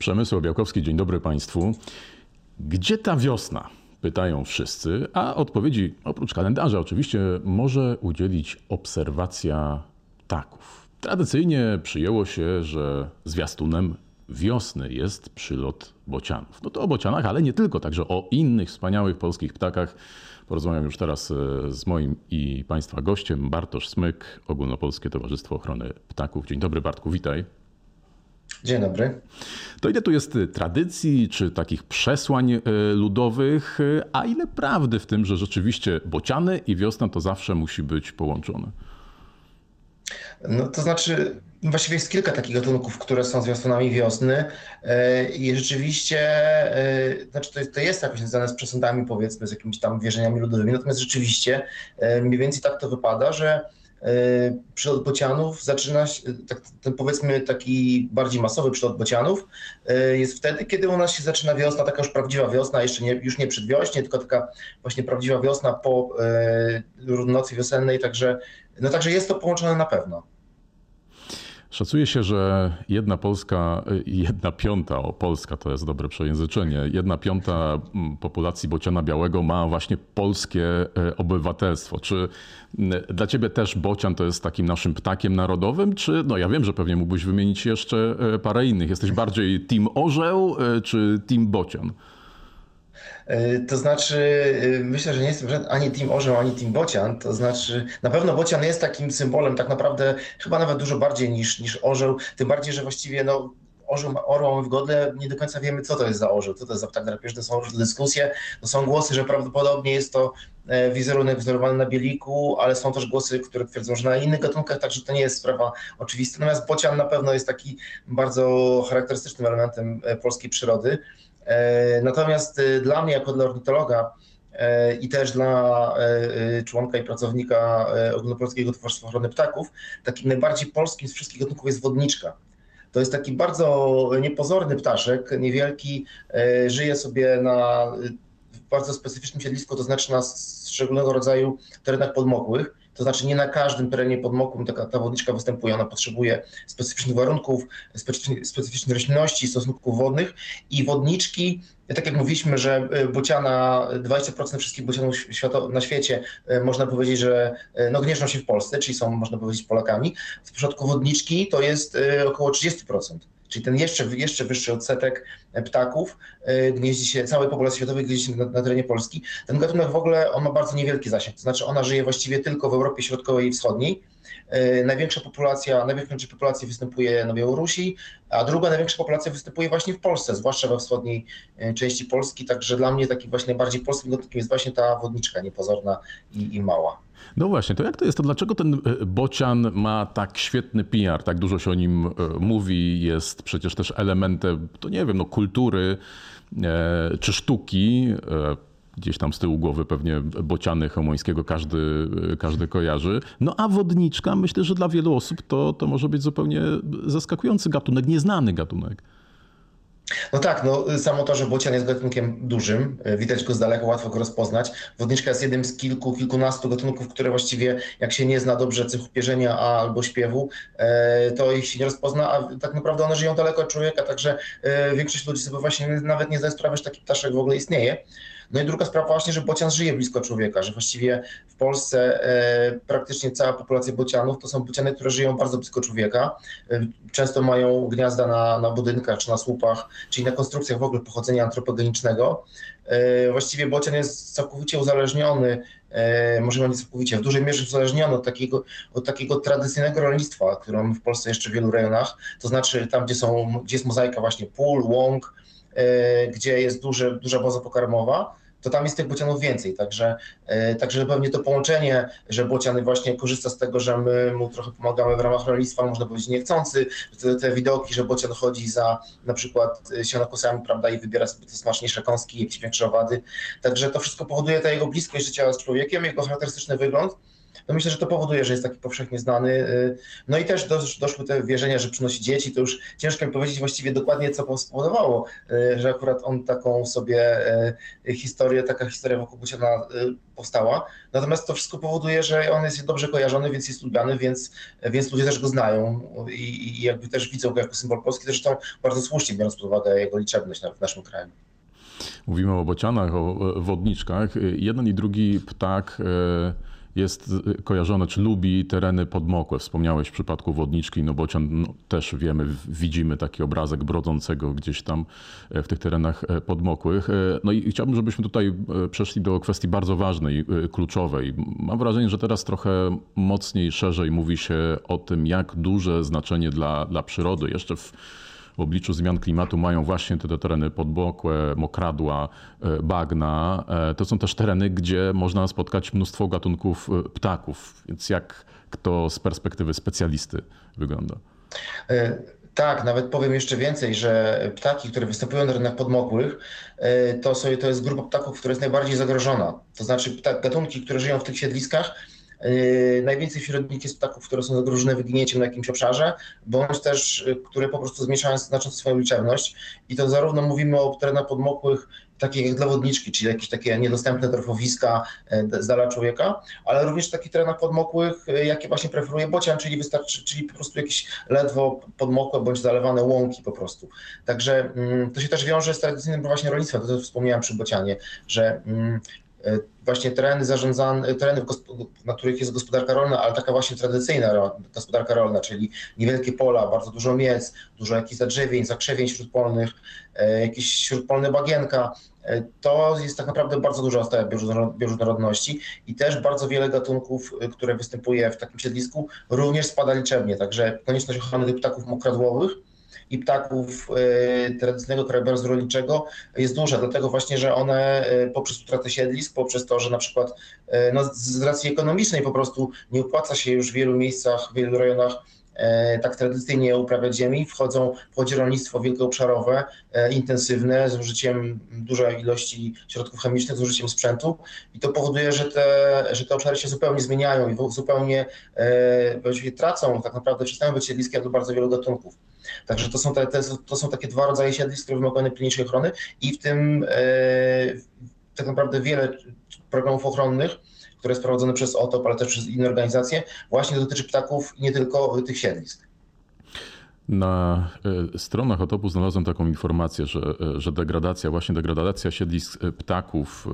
Przemysł Białkowski, dzień dobry Państwu. Gdzie ta wiosna? Pytają wszyscy, a odpowiedzi oprócz kalendarza oczywiście może udzielić obserwacja ptaków. Tradycyjnie przyjęło się, że zwiastunem wiosny jest przylot bocianów. No to o bocianach, ale nie tylko, także o innych wspaniałych polskich ptakach. Porozmawiam już teraz e, z moim i Państwa gościem, Bartosz Smyk, Ogólnopolskie Towarzystwo Ochrony Ptaków. Dzień dobry Bartku, witaj. Dzień dobry. To ile tu jest tradycji, czy takich przesłań e, ludowych, e, a ile prawdy w tym, że rzeczywiście bociany i wiosna to zawsze musi być połączone? No to znaczy, właściwie jest kilka takich gatunków, które są zwiastunami wiosny i rzeczywiście, znaczy to jest, to jest jakoś związane z przesądami, powiedzmy, z jakimiś tam wierzeniami ludowymi, natomiast rzeczywiście mniej więcej tak to wypada, że E, przylot bocianów zaczyna się, tak, ten powiedzmy taki bardziej masowy przylot bocianów e, jest wtedy, kiedy u nas się zaczyna wiosna, taka już prawdziwa wiosna, jeszcze nie, już nie przedwiośnie, tylko taka właśnie prawdziwa wiosna po e, nocy wiosennej, także, no także jest to połączone na pewno. Szacuje się, że jedna Polska, jedna piąta, o Polska to jest dobre przejęzyczenie, jedna piąta mm, populacji bociana białego ma właśnie polskie e, obywatelstwo. Czy mm, dla ciebie też bocian to jest takim naszym ptakiem narodowym, czy no ja wiem, że pewnie mógłbyś wymienić jeszcze e, parę innych. Jesteś bardziej team orzeł czy team bocian? E, to znaczy, e, myślę, że nie jestem ani Team Orzeł, ani Team Bocian. To znaczy, na pewno Bocian jest takim symbolem, tak naprawdę chyba nawet dużo bardziej niż, niż Orzeł. Tym bardziej, że właściwie no, orzeł, orła mamy w godle, nie do końca wiemy, co to jest za orzeł, co to jest za ptak drapieżny. Są dyskusje. To są głosy, że prawdopodobnie jest to e, wizerunek wzorowany na bieliku, ale są też głosy, które twierdzą, że na innych gatunkach, także to nie jest sprawa oczywista. Natomiast bocian na pewno jest taki bardzo charakterystycznym elementem polskiej przyrody. E, natomiast e, dla mnie, jako dla ornitologa e, i też dla członka i pracownika Ogólnopolskiego Towarzystwa Ochrony Ptaków, takim najbardziej polskim z wszystkich gatunków jest wodniczka. To jest taki bardzo niepozorny ptaszek, niewielki, żyje sobie na bardzo specyficznym siedlisku, to znaczy na szczególnego rodzaju terenach podmokłych. To znaczy nie na każdym terenie podmokłym taka ta wodniczka występuje, ona potrzebuje specyficznych warunków, specyficznej, specyficznej roślinności, stosunków wodnych. I wodniczki, tak jak mówiliśmy, że y, bociana, 20% wszystkich bocianów na świecie y, można powiedzieć, że y, no, gnieżdżą się w Polsce, czyli są, można powiedzieć, Polakami. W przypadku wodniczki to jest około 30% czyli ten jeszcze, jeszcze wyższy odsetek ptaków e, gnieździ się, całej populacji światowej gnieździ się na, na, terenie Polski. Ten gatunek w ogóle on ma bardzo niewielki zasięg, to znaczy ona żyje właściwie tylko w Europie Środkowej i Wschodniej. E, największa populacja, największa populacja występuje na Białorusi, a druga największa populacja występuje właśnie w Polsce, zwłaszcza we wschodniej e, części Polski. Także dla mnie taki właśnie najbardziej polskim gatunkiem jest właśnie ta wodniczka niepozorna i, i mała. No właśnie, to jak to jest? To dlaczego ten e, bocian ma tak świetny PR, tak dużo się o nim mówi, jest przecież też elementem, to nie wiem, no kultury czy sztuki, gdzieś tam z tyłu głowy pewnie bociany Chełmońskiego każdy, każdy kojarzy. No a wodniczka, myślę, że dla wielu osób to, to może być zupełnie zaskakujący gatunek, nieznany gatunek. No tak, no samo to, że bocian jest gatunkiem dużym, e, widać go z daleka, łatwo go rozpoznać. Wodniczka jest jednym z kilku, kilkunastu gatunków, które właściwie jak się nie zna dobrze cechów pierzenia albo śpiewu, e, to ich się nie rozpozna, a tak naprawdę one żyją daleko od człowieka, także e, większość ludzi sobie właśnie nawet nie zdaje sprawy, że taki ptaszek w ogóle istnieje. No i druga sprawa właśnie, że bocian żyje blisko człowieka, że właściwie w Polsce e, praktycznie cała populacja bocianów to są bociany, które żyją bardzo blisko człowieka. E, często mają gniazda na, na budynkach czy na słupach, czyli na konstrukcjach w ogóle pochodzenia antropogenicznego. E, właściwie bocian jest całkowicie uzależniony, może nie całkowicie, w dużej mierze uzależniony od takiego, od takiego tradycyjnego rolnictwa, które mamy w Polsce jeszcze w wielu rejonach, to znaczy tam, gdzie, są, gdzie jest mozaika właśnie pól, łąk, gdzie jest duże, duża baza pokarmowa, to tam jest tych bocianów więcej. Także, e, także pewnie to połączenie, że bociany właśnie korzysta z tego, że my mu trochę pomagamy w ramach rolnictwa, można powiedzieć niechcący, te, te widoki, że bocian chodzi za na przykład e, sianokosami, prawda, i wybiera sobie te smaczniejsze kąski, jakieś większe owady. Także to wszystko powoduje ta jego bliskość życia z człowiekiem, jego charakterystyczny wygląd. No myślę, że to powoduje, że jest taki powszechnie znany. No i też doszły te wierzenia, że przynosi dzieci, to już ciężko mi powiedzieć właściwie dokładnie, co spowodowało, że akurat on taką sobie historię, taka historia wokół Bociana powstała. Natomiast to wszystko powoduje, że on jest dobrze kojarzony, więc jest lubiany, więc, więc ludzie też go znają i, i jakby też widzą go jako symbol Polski, zresztą bardzo słusznie, biorąc pod uwagę jego liczebność w naszym kraju. Mówimy o bocianach, o wodniczkach. Jeden i drugi ptak e, jest kojarzony, czy lubi tereny podmokłe. Wspomniałeś w przypadku wodniczki, no bocian no, też wiemy, widzimy taki obrazek brodzącego gdzieś tam e, w tych terenach e, podmokłych. No i chciałbym, żebyśmy tutaj przeszli do kwestii bardzo ważnej, kluczowej. Mam wrażenie, że teraz trochę mocniej, szerzej mówi się o tym, jak duże znaczenie dla, dla przyrody jeszcze w w obliczu zmian klimatu mają właśnie te tereny podbokłe, mokradła, e, bagna. E, to są też tereny, gdzie można spotkać mnóstwo gatunków e, ptaków. Więc jak to z perspektywy specjalisty wygląda? Tak, nawet powiem jeszcze więcej, że ptaki, które występują na terenach podmokłych, to, sobie, to jest grupa ptaków, która jest najbardziej zagrożona. To znaczy gatunki, które żyją w tych siedliskach, najwięcej wśród jest ptaków, które są zagrożone wyginięciem na jakimś obszarze, bądź też, yy, które po prostu zmniejszają znacząco swoją liczebność. I to zarówno mówimy o terenach podmokłych, takich jak dla wodniczki, czyli jakieś takie niedostępne torfowiska yy, z dala człowieka, ale również takich terenach podmokłych, jakie właśnie preferuje bocian, czyli wystarczy, czyli po prostu jakieś ledwo podmokłe bądź zalewane łąki po prostu. Także mm, to się też wiąże z tradycyjnym właśnie rolnictwem, to co wspomniałem przy bocianie, że mm, E, właśnie tereny zarządzane, tereny, na których jest gospodarka rolna, ale taka właśnie tradycyjna gospodarka rolna, czyli niewielkie pola, bardzo dużo miec, dużo jakichś zadrzewień, zakrzewień śródpolnych, e, jakieś śródpolne bagienka. E, to jest tak naprawdę bardzo duża stała bioróżnorodności i też bardzo wiele gatunków, które występuje w takim siedlisku, również spada liczebnie. Także konieczność ochrony tych ptaków mokradłowych i ptaków e, tradycyjnego krajobrazu rolniczego jest duża, dlatego właśnie, że one e, poprzez utratę siedlisk, poprzez to, że na przykład e, no, z racji ekonomicznej po prostu nie opłaca się już w wielu miejscach, w wielu rejonach tak tradycyjnie uprawiać ziemi, wchodzą, wchodzi rolnictwo wielkoobszarowe, intensywne, z użyciem dużej ilości środków chemicznych, z użyciem sprzętu i to powoduje, że te, że te obszary się zupełnie zmieniają i zupełnie właściwie tracą, tak naprawdę przestają być siedliskiem dla bardzo wielu gatunków. Także to są, te, te, to są takie dwa rodzaje siedlisk, które wymagają najpilniejszej ochrony i w tym e, tak naprawdę wiele programów ochronnych, które jest prowadzone przez OTOP, ale też przez inne organizacje, właśnie dotyczy ptaków i nie tylko tych siedlisk. Na e, stronach Otopu znalazłem taką informację, że, e, że degradacja, właśnie degradacja siedlisk ptaków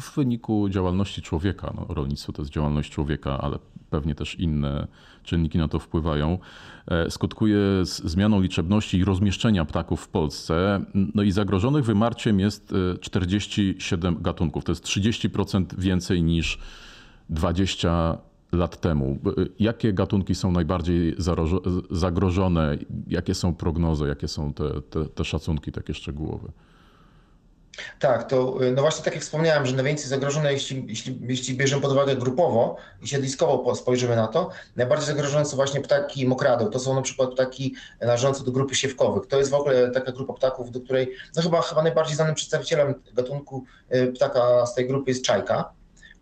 w wyniku działalności człowieka, no, rolnictwo to jest działalność człowieka, ale pewnie też inne czynniki na to wpływają, e, skutkuje zmianą liczebności i rozmieszczenia ptaków w Polsce. No i zagrożonych wymarciem jest 47 e, gatunków. To jest 30% więcej niż 20 lat temu. E, jakie gatunki są najbardziej zagrożone? Jakie są prognozy? Jakie są te, te, te szacunki takie szczegółowe? Tak, to y, no właśnie tak jak wspomniałem, że najwięcej zagrożone, jeśli, jeśli, jeśli bierzemy pod uwagę grupowo i siedliskowo spojrzymy na to, najbardziej zagrożone są właśnie ptaki mokradeł. To są na przykład ptaki należące do grupy siewkowych. To jest w ogóle taka grupa ptaków, do której no chyba, chyba najbardziej znanym przedstawicielem gatunku y, ptaka z tej grupy jest czajka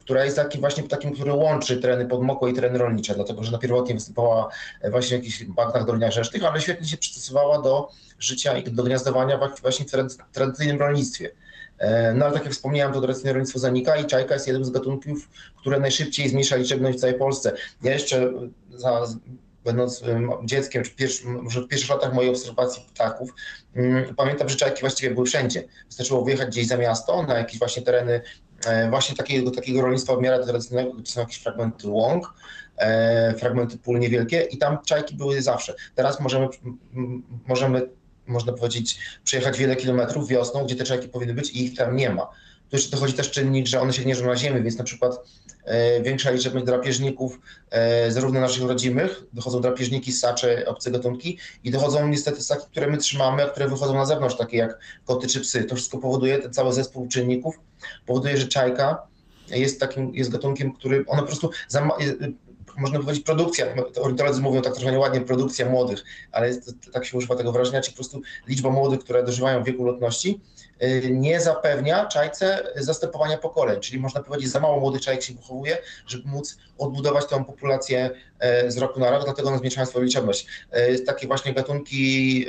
która jest takim właśnie ptakiem, który łączy tereny podmokłe i tereny rolnicze, dlatego że na pierwotnie występowała właśnie w jakichś bagnach Doliniach Rzecznych, ale świetnie się przystosowała do życia i do gniazdowania właśnie w tradycyjnym rolnictwie. E, no ale tak jak wspomniałem, to tradycyjne rolnictwo zanika i czajka jest jednym z gatunków, które najszybciej zmniejsza liczebność w całej Polsce. Ja jeszcze za, będąc dzieckiem, czy pierwszy, może w pierwszych latach mojej obserwacji ptaków, mm, pamiętam, że czajki właściwie były wszędzie. Wystarczyło wyjechać gdzieś za miasto, na jakieś właśnie tereny właśnie takiego, takiego rolnictwa w miarę tradycyjnego, gdzie są jakieś fragmenty łąk, e, fragmenty pól niewielkie i tam czajki były zawsze. Teraz możemy, możemy można powiedzieć, przejechać wiele kilometrów wiosną, gdzie te czajki powinny być i ich tam nie ma. Tu jeszcze dochodzi też czynnik, że one się gnieżdżą na ziemi, więc na przykład e, większa liczebność drapieżników, e, zarówno naszych rodzimych, dochodzą drapieżniki, sacze, obce gatunki i dochodzą niestety ssaki, które my trzymamy, a które wychodzą na zewnątrz, takie jak koty czy psy. To wszystko powoduje, ten cały zespół czynników powoduje, że czajka jest takim, jest gatunkiem, który, one po prostu można powiedzieć produkcja, ornitolodzy mówią tak trochę nieładnie, produkcja młodych, ale jest, tak się używa tego wrażenia, czyli po prostu liczba młodych, które dożywają wieku lotności, nie zapewnia czajce zastępowania pokoleń, czyli można powiedzieć, za mało młodych czajek się wychowuje, żeby móc odbudować tą populację z roku na rok, dlatego zmniejszają swoją liczebność. Takie właśnie gatunki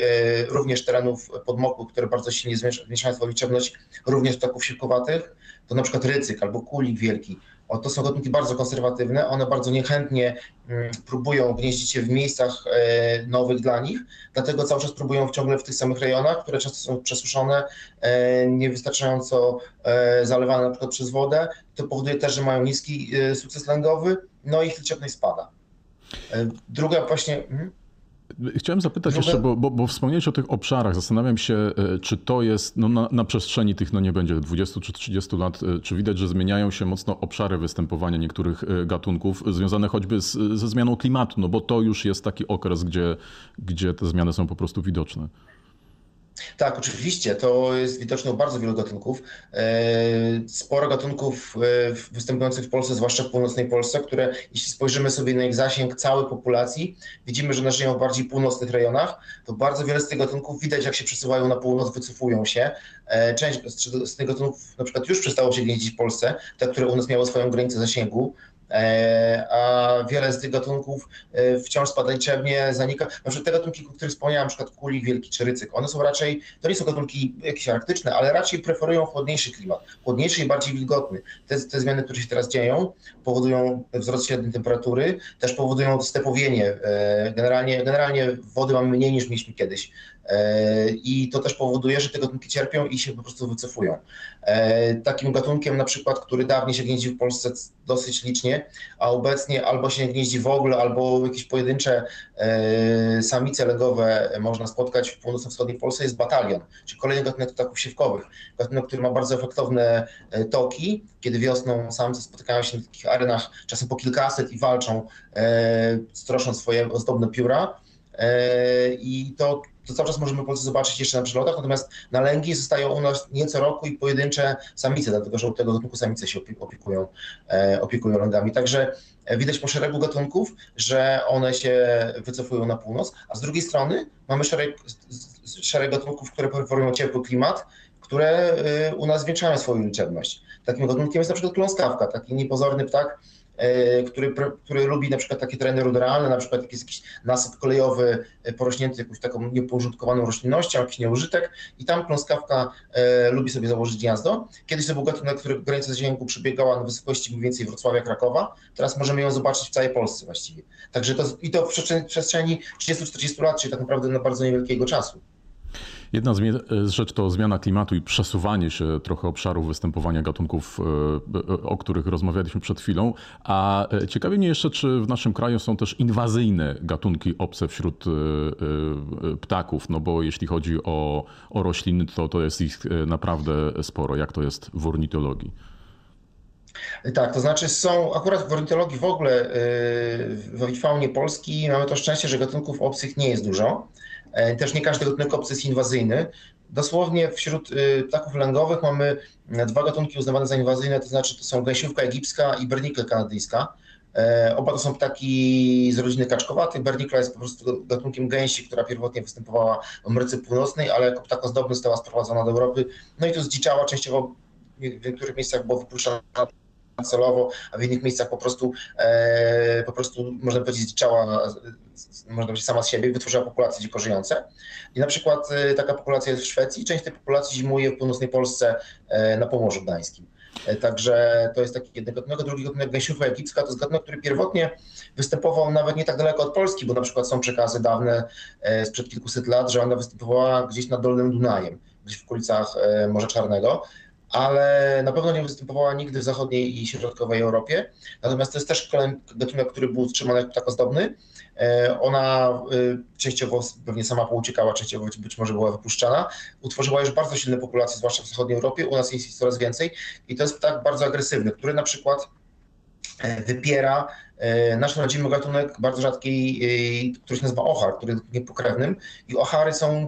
również terenów podmokłych, które bardzo silnie zmniejszają swoją liczebność, również ptaków siłkowatych, to na przykład rycyk albo kulik wielki. To są gatunki bardzo konserwatywne, one bardzo niechętnie mm, próbują gnieździć się w miejscach e, nowych dla nich, dlatego cały czas próbują ciągle w tych samych rejonach, które często są przesuszone, e, niewystarczająco e, zalewane na przykład przez wodę. To powoduje też, że mają niski sukces lęgowy, no i ich liczebność spada. Druga właśnie... Hmm? Chciałem zapytać jeszcze, bo, bo, bo, wspomniałeś o tych obszarach. Zastanawiam się, e, czy to jest no na, na, przestrzeni tych, no nie będzie 20 czy 30 lat, e, czy widać, że zmieniają się mocno obszary występowania niektórych e, gatunków, związane choćby z, ze zmianą klimatu, no bo to już jest taki okres, gdzie, gdzie te zmiany są po prostu widoczne. Tak, oczywiście. To jest widoczne u bardzo wielu gatunków. E, sporo gatunków e, występujących w Polsce, zwłaszcza w północnej Polsce, które jeśli spojrzymy sobie na ich zasięg całej populacji, widzimy, że one żyją w bardziej północnych rejonach. To bardzo wiele z tych gatunków widać, jak się przesuwają na północ, wycofują się. E, część z tych gatunków na przykład już przestało się gnieździć w Polsce, te, które u nas miały swoją granicę zasięgu. E, a wiele z tych gatunków e, wciąż spada liczebnie, zanika. Na przykład te gatunki, o których wspomniałem, przykład kulik wielki czy rycyk, one są raczej, to nie są gatunki jakieś arktyczne, ale raczej preferują chłodniejszy klimat, chłodniejszy i bardziej wilgotny. Te, te zmiany, które się teraz dzieją, powodują wzrost średniej temperatury, też powodują stepowienie. E, generalnie, generalnie wody mamy mniej niż mieliśmy kiedyś. E, I to też powoduje, że te gatunki cierpią i się po prostu wycofują. E, takim gatunkiem na przykład, który dawniej się gnieździł w Polsce dosyć licznie, a obecnie albo się nie gnieździ w ogóle, albo jakieś pojedyncze e, samice legowe można spotkać w północno-wschodniej Polsce jest batalion, czyli kolejny gatunek ptaków siewkowych. Gatunek, który ma bardzo efektowne toki, kiedy wiosną samce spotykają się na takich arenach czasem po kilkaset i walczą, strosząc swoje ozdobne pióra. I to to cały czas możemy zobaczyć jeszcze na przelotach, natomiast na lęgi zostają u nas nie co roku i pojedyncze samice, dlatego że u tego gatunku samice się opiekują, e, opiekują lęgami. Także e, widać po szeregu gatunków, że one się wycofują na północ, a z drugiej strony mamy szereg, szereg gatunków, które preferują ciepły klimat, które e, u nas zwiększają swoją liczebność. Takim gatunkiem jest na przykład kląskawka, taki niepozorny ptak, który, który lubi na przykład takie tereny ruderalne, na przykład jak jakiś nasyp kolejowy e, porośnięty jakąś taką niepożytkowaną roślinnością, jakiś nieużytek i tam kląskawka e, lubi sobie założyć gniazdo. Kiedyś to był gatunek, który granica zasięgu przebiegała na wysokości mniej więcej Wrocławia, Krakowa, teraz możemy ją zobaczyć w całej Polsce właściwie. Także to, i to w przestrzeni 30-40 lat, czyli tak naprawdę na bardzo niewielkiego czasu. Jedna z rzeczy to zmiana klimatu i przesuwanie się trochę obszarów występowania gatunków, e, e, o których rozmawialiśmy przed chwilą. A e, ciekawi mnie jeszcze, czy w naszym kraju są też inwazyjne gatunki obce wśród ptaków, no bo jeśli chodzi o, o rośliny, to, to jest ich naprawdę sporo. Jak to jest w ornitologii? Tak, to znaczy są, akurat w ornitologii w ogóle, w faunie Polski mamy to szczęście, że gatunków obcych nie jest dużo. E, też nie każdy gatunek obcy jest inwazyjny. Dosłownie wśród y, ptaków lęgowych mamy e, dwa gatunki uznawane za inwazyjne, to znaczy to są gęsiówka egipska i bernikle kanadyjska. E, oba to są ptaki z rodziny kaczkowatych. Bernikla jest po prostu gatunkiem gęsi, która pierwotnie występowała w Ameryce Północnej, ale jako ptak ozdobny została sprowadzona do Europy. No i to zdziczała, częściowo w niektórych miejscach było wypuszczona celowo, a w innych miejscach po prostu, po prostu można powiedzieć, zdziczała można powiedzieć sama z siebie, wytworzyła populacje dziko żyjące. I na przykład e, taka populacja jest w Szwecji, część tej populacji zimuje w północnej Polsce e, na Pomorzu Gdańskim. Także to jest taki jeden gatunek. Drugi gatunek gęsiufa egipska to jest gatunek, który pierwotnie występował nawet nie tak daleko od Polski, bo na przykład są przekazy dawne sprzed kilkuset lat, że ona występowała gdzieś nad Dolnym Dunajem, gdzieś w okolicach Morza Czarnego ale na pewno nie występowała nigdy w zachodniej i środkowej Europie. Natomiast to jest też gatunek, który był utrzymany jako tak ozdobny. E, ona e, częściowo pewnie sama pouciekała, częściowo być może była wypuszczana. Utworzyła już bardzo silne populacje, zwłaszcza w zachodniej Europie. U nas jest ich coraz więcej i to jest tak bardzo agresywny, który na przykład wypiera nasz rodzimy gatunek bardzo rzadki, który się nazywa ochar, który jest niepokrewnym i ochary są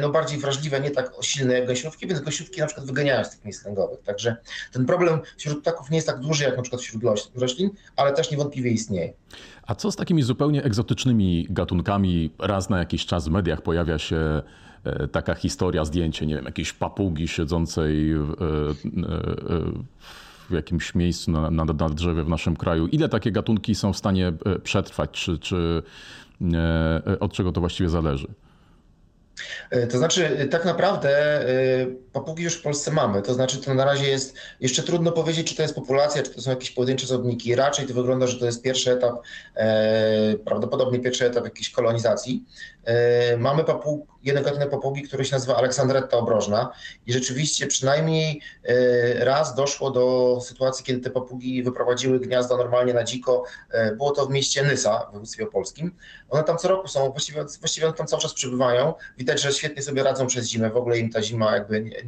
no, bardziej wrażliwe, nie tak silne jak gąsiówki, więc gąsiówki na przykład wyganiają z tych miejsc lęgowych. Także ten problem wśród ptaków nie jest tak duży jak na przykład wśród roślin, ale też niewątpliwie istnieje. A co z takimi zupełnie egzotycznymi gatunkami? Raz na jakiś czas w mediach pojawia się e, taka historia, zdjęcie, nie wiem, jakiejś papugi siedzącej w, e, e, w jakimś miejscu na, na, na drzewie w naszym kraju. Ile takie gatunki są w stanie przetrwać? Czy, czy od czego to właściwie zależy? E, to znaczy, e, tak naprawdę e, papugi już w Polsce mamy. To znaczy, to na razie jest jeszcze trudno powiedzieć, czy to jest populacja, czy to są jakieś pojedyncze osobniki. Raczej to wygląda, że to jest pierwszy etap, prawdopodobnie pierwszy etap jakiejś kolonizacji. Mamy papug, jeden gatunek papugi, który się nazywa Aleksandretta obrożna i rzeczywiście przynajmniej raz doszło do sytuacji, kiedy te papugi wyprowadziły gniazda normalnie na dziko. Było to w mieście Nysa w województwie opolskim. One tam co roku są, właściwie, właściwie tam cały czas przybywają. Widać, że świetnie sobie radzą przez zimę. W ogóle im ta zima jakby nie,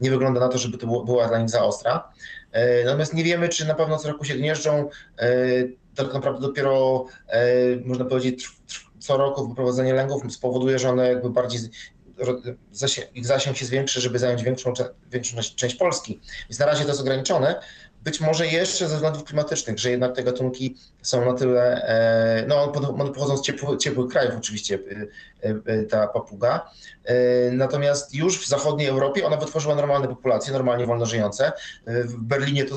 nie wygląda na to, żeby to była dla nich za ostra. E, natomiast nie wiemy, czy na pewno co roku się gnieżdżą. E, tak naprawdę dopiero e, można powiedzieć co roku wyprowadzenie lęgów spowoduje, że one jakby bardziej ich zasięg się zwiększy, żeby zająć większą, większą część Polski. Więc na razie to jest ograniczone. Być może jeszcze ze względów klimatycznych, że jednak te gatunki są na tyle, e, no one pochodzą z ciepły, ciepłych krajów oczywiście, e, e, ta papuga. Natomiast już w zachodniej Europie ona wytworzyła normalne populacje, normalnie wolno żyjące. W Berlinie to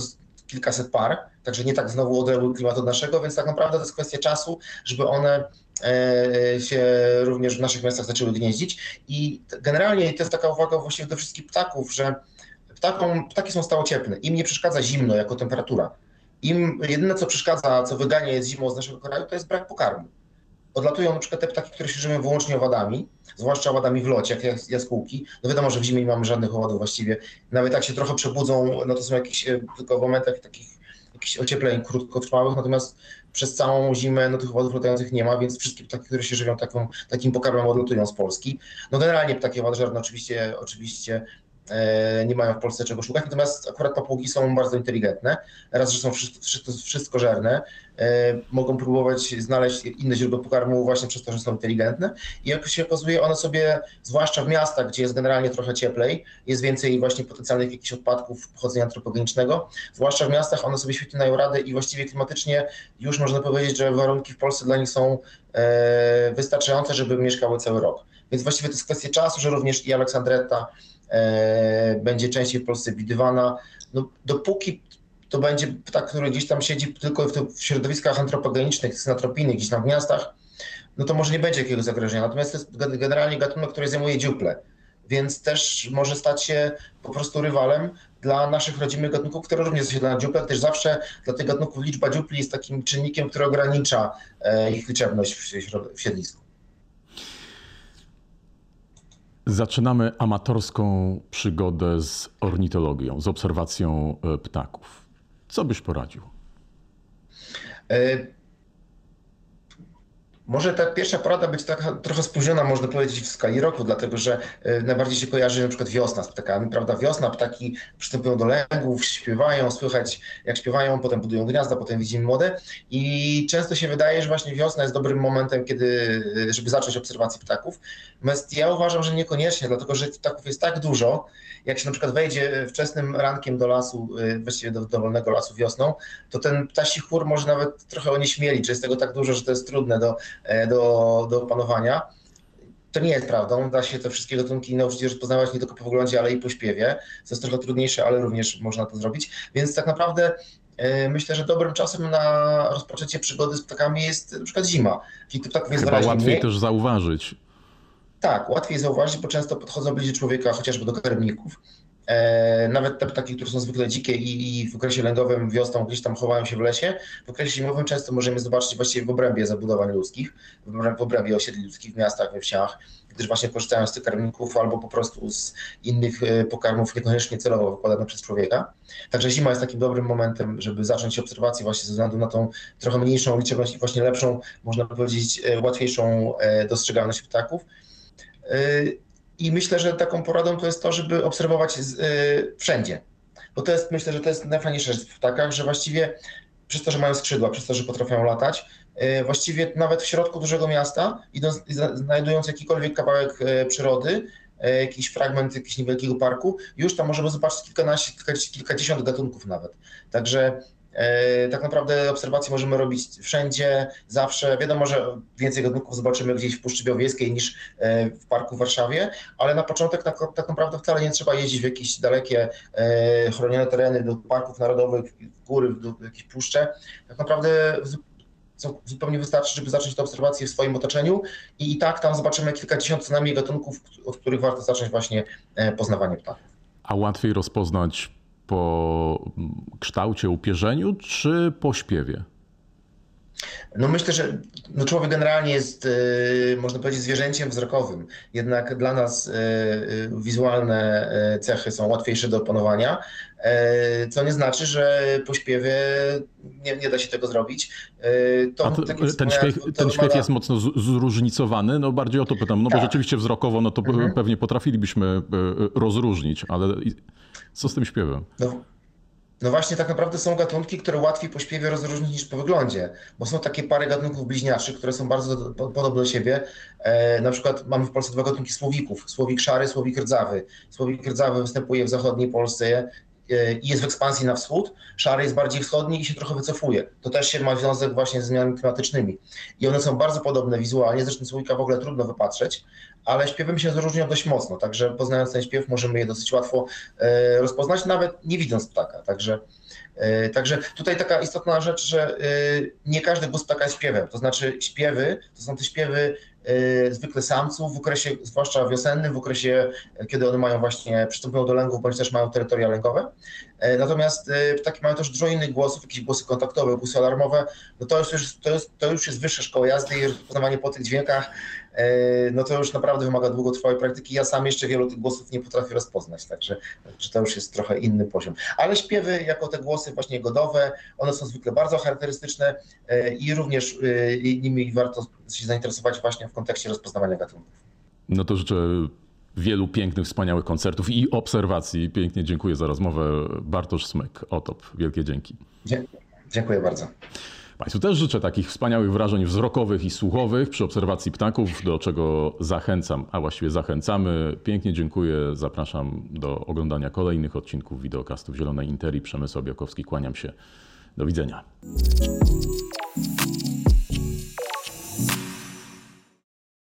kilkaset par, także nie tak znowu odległy klimat od naszego, więc tak naprawdę to jest kwestia czasu, żeby one się również w naszych miastach zaczęły gnieździć. I generalnie to jest taka uwaga właściwie do wszystkich ptaków, że ptakom, ptaki są stałocieplne. Im nie przeszkadza zimno jako temperatura. Im jedyne, co przeszkadza, co wygania jest zimą z naszego kraju, to jest brak pokarmu. Odlatują na przykład te ptaki, które się żywią wyłącznie owadami, zwłaszcza owadami w locie, jak jaskółki. No wiadomo, że w zimie nie mamy żadnych owadów właściwie. Nawet jak się trochę przebudzą, no to są jakieś e, tylko w momentach takich jakichś ociepleń krótkotrwałych, natomiast przez całą zimę no, tych owadów latających nie ma, więc wszystkie ptaki, które się żywią taką, takim pokarmem odlatują z Polski. No generalnie ptaki owadożerne oczywiście, oczywiście nie mają w Polsce czego szukać, natomiast akurat papugi są bardzo inteligentne. Raz, że są wszystko, wszystko żerne, e, mogą próbować znaleźć inne źródło pokarmu właśnie przez to, że są inteligentne i jak się okazuje, one sobie, zwłaszcza w miastach, gdzie jest generalnie trochę cieplej, jest więcej właśnie potencjalnych jakichś odpadków pochodzenia antropogenicznego, zwłaszcza w miastach one sobie świetnie dają radę i właściwie klimatycznie już można powiedzieć, że warunki w Polsce dla nich są e, wystarczające, żeby mieszkały cały rok. Więc właściwie to jest kwestia czasu, że również i Aleksandretta E, będzie częściej w Polsce widywana. No, dopóki to będzie ptak, który gdzieś tam siedzi tylko w, środowiskach antropogenicznych, synatropijnych, gdzieś tam w miastach, no to może nie będzie jakiegoś zagrożenia. Natomiast to jest generalnie gatunek, który zajmuje dziuple, więc też może stać się po prostu rywalem dla naszych rodzimych gatunków, które również zasiedlają dziuple, też zawsze dla tych gatunków liczba dziupli jest takim czynnikiem, który ogranicza e, ich liczebność w siedlisku. Zaczynamy amatorską przygodę z ornitologią, z obserwacją e, ptaków. Co byś poradził? Może ta pierwsza porada być taka trochę spóźniona, można powiedzieć, w skali roku, dlatego że e, najbardziej się kojarzy na przykład wiosna z ptakami, prawda? Wiosna, ptaki przystępują do lęgów, śpiewają, słychać jak śpiewają, potem budują gniazda, potem widzimy młode i często się wydaje, że właśnie wiosna jest dobrym momentem, kiedy, e, żeby zacząć obserwację ptaków. Natomiast ja uważam, że niekoniecznie, dlatego że ptaków jest tak dużo, jak się na przykład wejdzie wczesnym rankiem do lasu, e, właściwie do dowolnego lasu wiosną, to ten ptasi chór może nawet trochę onieśmielić, że jest tego tak dużo, że to jest trudne do do, do opanowania. To nie jest prawdą. Da się te wszystkie gatunki nauczyć rozpoznawać nie tylko po wyglądzie, ale i po śpiewie. To jest trochę trudniejsze, ale również można to zrobić. Więc tak naprawdę e, myślę, że dobrym czasem na rozpoczęcie przygody z ptakami jest na przykład zima. Czyli tych ptaków jest Chyba łatwiej mniej. też zauważyć. Tak, łatwiej zauważyć, bo często podchodzą bliżej człowieka, chociażby do karmników. E, nawet te ptaki, które są zwykle dzikie i, w okresie lęgowym wiosną gdzieś tam chowają się w lesie, w okresie zimowym często możemy zobaczyć właściwie w obrębie zabudowań ludzkich, w obrębie osiedli ludzkich w miastach, we wsiach, gdyż właśnie korzystają z tych karmników albo po prostu z innych e, pokarmów niekoniecznie celowo wykładanych przez człowieka. Także zima jest takim dobrym momentem, żeby zacząć obserwację właśnie ze względu na tą trochę mniejszą liczebność i właśnie lepszą, można powiedzieć, e, łatwiejszą dostrzegalność ptaków. I myślę, że taką poradą to jest to, żeby obserwować z, y, wszędzie. Bo to jest, myślę, że to jest najfajniejsza rzecz w ptakach, że właściwie przez to, że mają skrzydła, przez to, że potrafią latać, właściwie nawet w środku dużego miasta, idąc, znajdując jakikolwiek kawałek przyrody, jakiś fragment jakiegoś niewielkiego parku, już tam możemy zobaczyć kilkanaście, kilkadziesiąt gatunków nawet. Także tak naprawdę obserwacje możemy robić wszędzie, zawsze. Wiadomo, że więcej gatunków zobaczymy gdzieś w Puszczy Białowieskiej niż e, w parku w Warszawie, ale na początek tak, tak naprawdę wcale nie trzeba jeździć w jakieś dalekie e, chronione tereny, do parków narodowych, w góry, w jakieś puszcze. Tak naprawdę zupełnie wystarczy, żeby zacząć te obserwacje w swoim otoczeniu i, i tak tam zobaczymy kilkadziesiąt co najmniej gatunków, od których warto zacząć właśnie poznawanie ptaków. A łatwiej rozpoznać po kształcie, upierzeniu, czy po śpiewie? No myślę, że no człowiek generalnie jest, yy, można powiedzieć, zwierzęciem wzrokowym. Jednak dla nas yy, wizualne yy, cechy są łatwiejsze do opanowania, co nie znaczy, że po śpiewie nie, nie da się tego zrobić. To, to, tak ten śpiew, ten śpiew jest mocno zróżnicowany, no bardziej o to pytam, no tak. bo rzeczywiście wzrokowo no to mhm. pewnie potrafilibyśmy rozróżnić, ale co z tym śpiewem? No. No właśnie, tak naprawdę są gatunki, które łatwiej po śpiewie rozróżnić niż po wyglądzie, bo są takie pary gatunków bliźniaczych, które są bardzo podobne do siebie. E, na przykład mamy w Polsce dwa gatunki słowików, słowik szary, słowik rdzawy. Słowik rdzawy występuje w zachodniej Polsce i jest w ekspansji na wschód, szary jest bardziej wschodni i się trochę wycofuje. To też się ma związek właśnie z zmianami klimatycznymi. I one są bardzo podobne wizualnie, zresztą słowika w ogóle trudno wypatrzeć, ale śpiewy się różnią dość mocno, także poznając ten śpiew możemy je dosyć łatwo e, rozpoznać, nawet nie widząc ptaka. Także, e, także tutaj taka istotna rzecz, że e, nie każdy głos ptaka jest śpiewem, to znaczy śpiewy to są te śpiewy zwykle samców w okresie, zwłaszcza wiosennym, w okresie, kiedy one mają właśnie, przystępują do lęgów, bądź też mają terytoria lękowe. Natomiast ptaki mają też dużo innych głosów, jakieś głosy kontaktowe, głosy alarmowe, no to, już, to, jest, to już jest wyższa szkoła jazdy i rozpoznawanie po tych dźwiękach. E, no to już naprawdę wymaga długotrwałej praktyki. Ja sam jeszcze wielu tych głosów nie potrafię rozpoznać, także, także to już jest trochę inny poziom. Ale śpiewy jako te głosy właśnie godowe, one są zwykle bardzo charakterystyczne e, i również e, nimi warto się zainteresować właśnie w kontekście rozpoznawania gatunków. No to życzę wielu pięknych, wspaniałych koncertów i obserwacji. Pięknie dziękuję za rozmowę. Bartosz Smyk, OTOP. Wielkie dzięki. Dziękuję bardzo. Państwu też życzę takich wspaniałych wrażeń wzrokowych i słuchowych przy obserwacji ptaków, do czego zachęcam, a właściwie zachęcamy. Pięknie dziękuję, zapraszam do oglądania kolejnych odcinków wideokastów Zielonej Interi. Przemysł Obiakowski, kłaniam się. Do widzenia.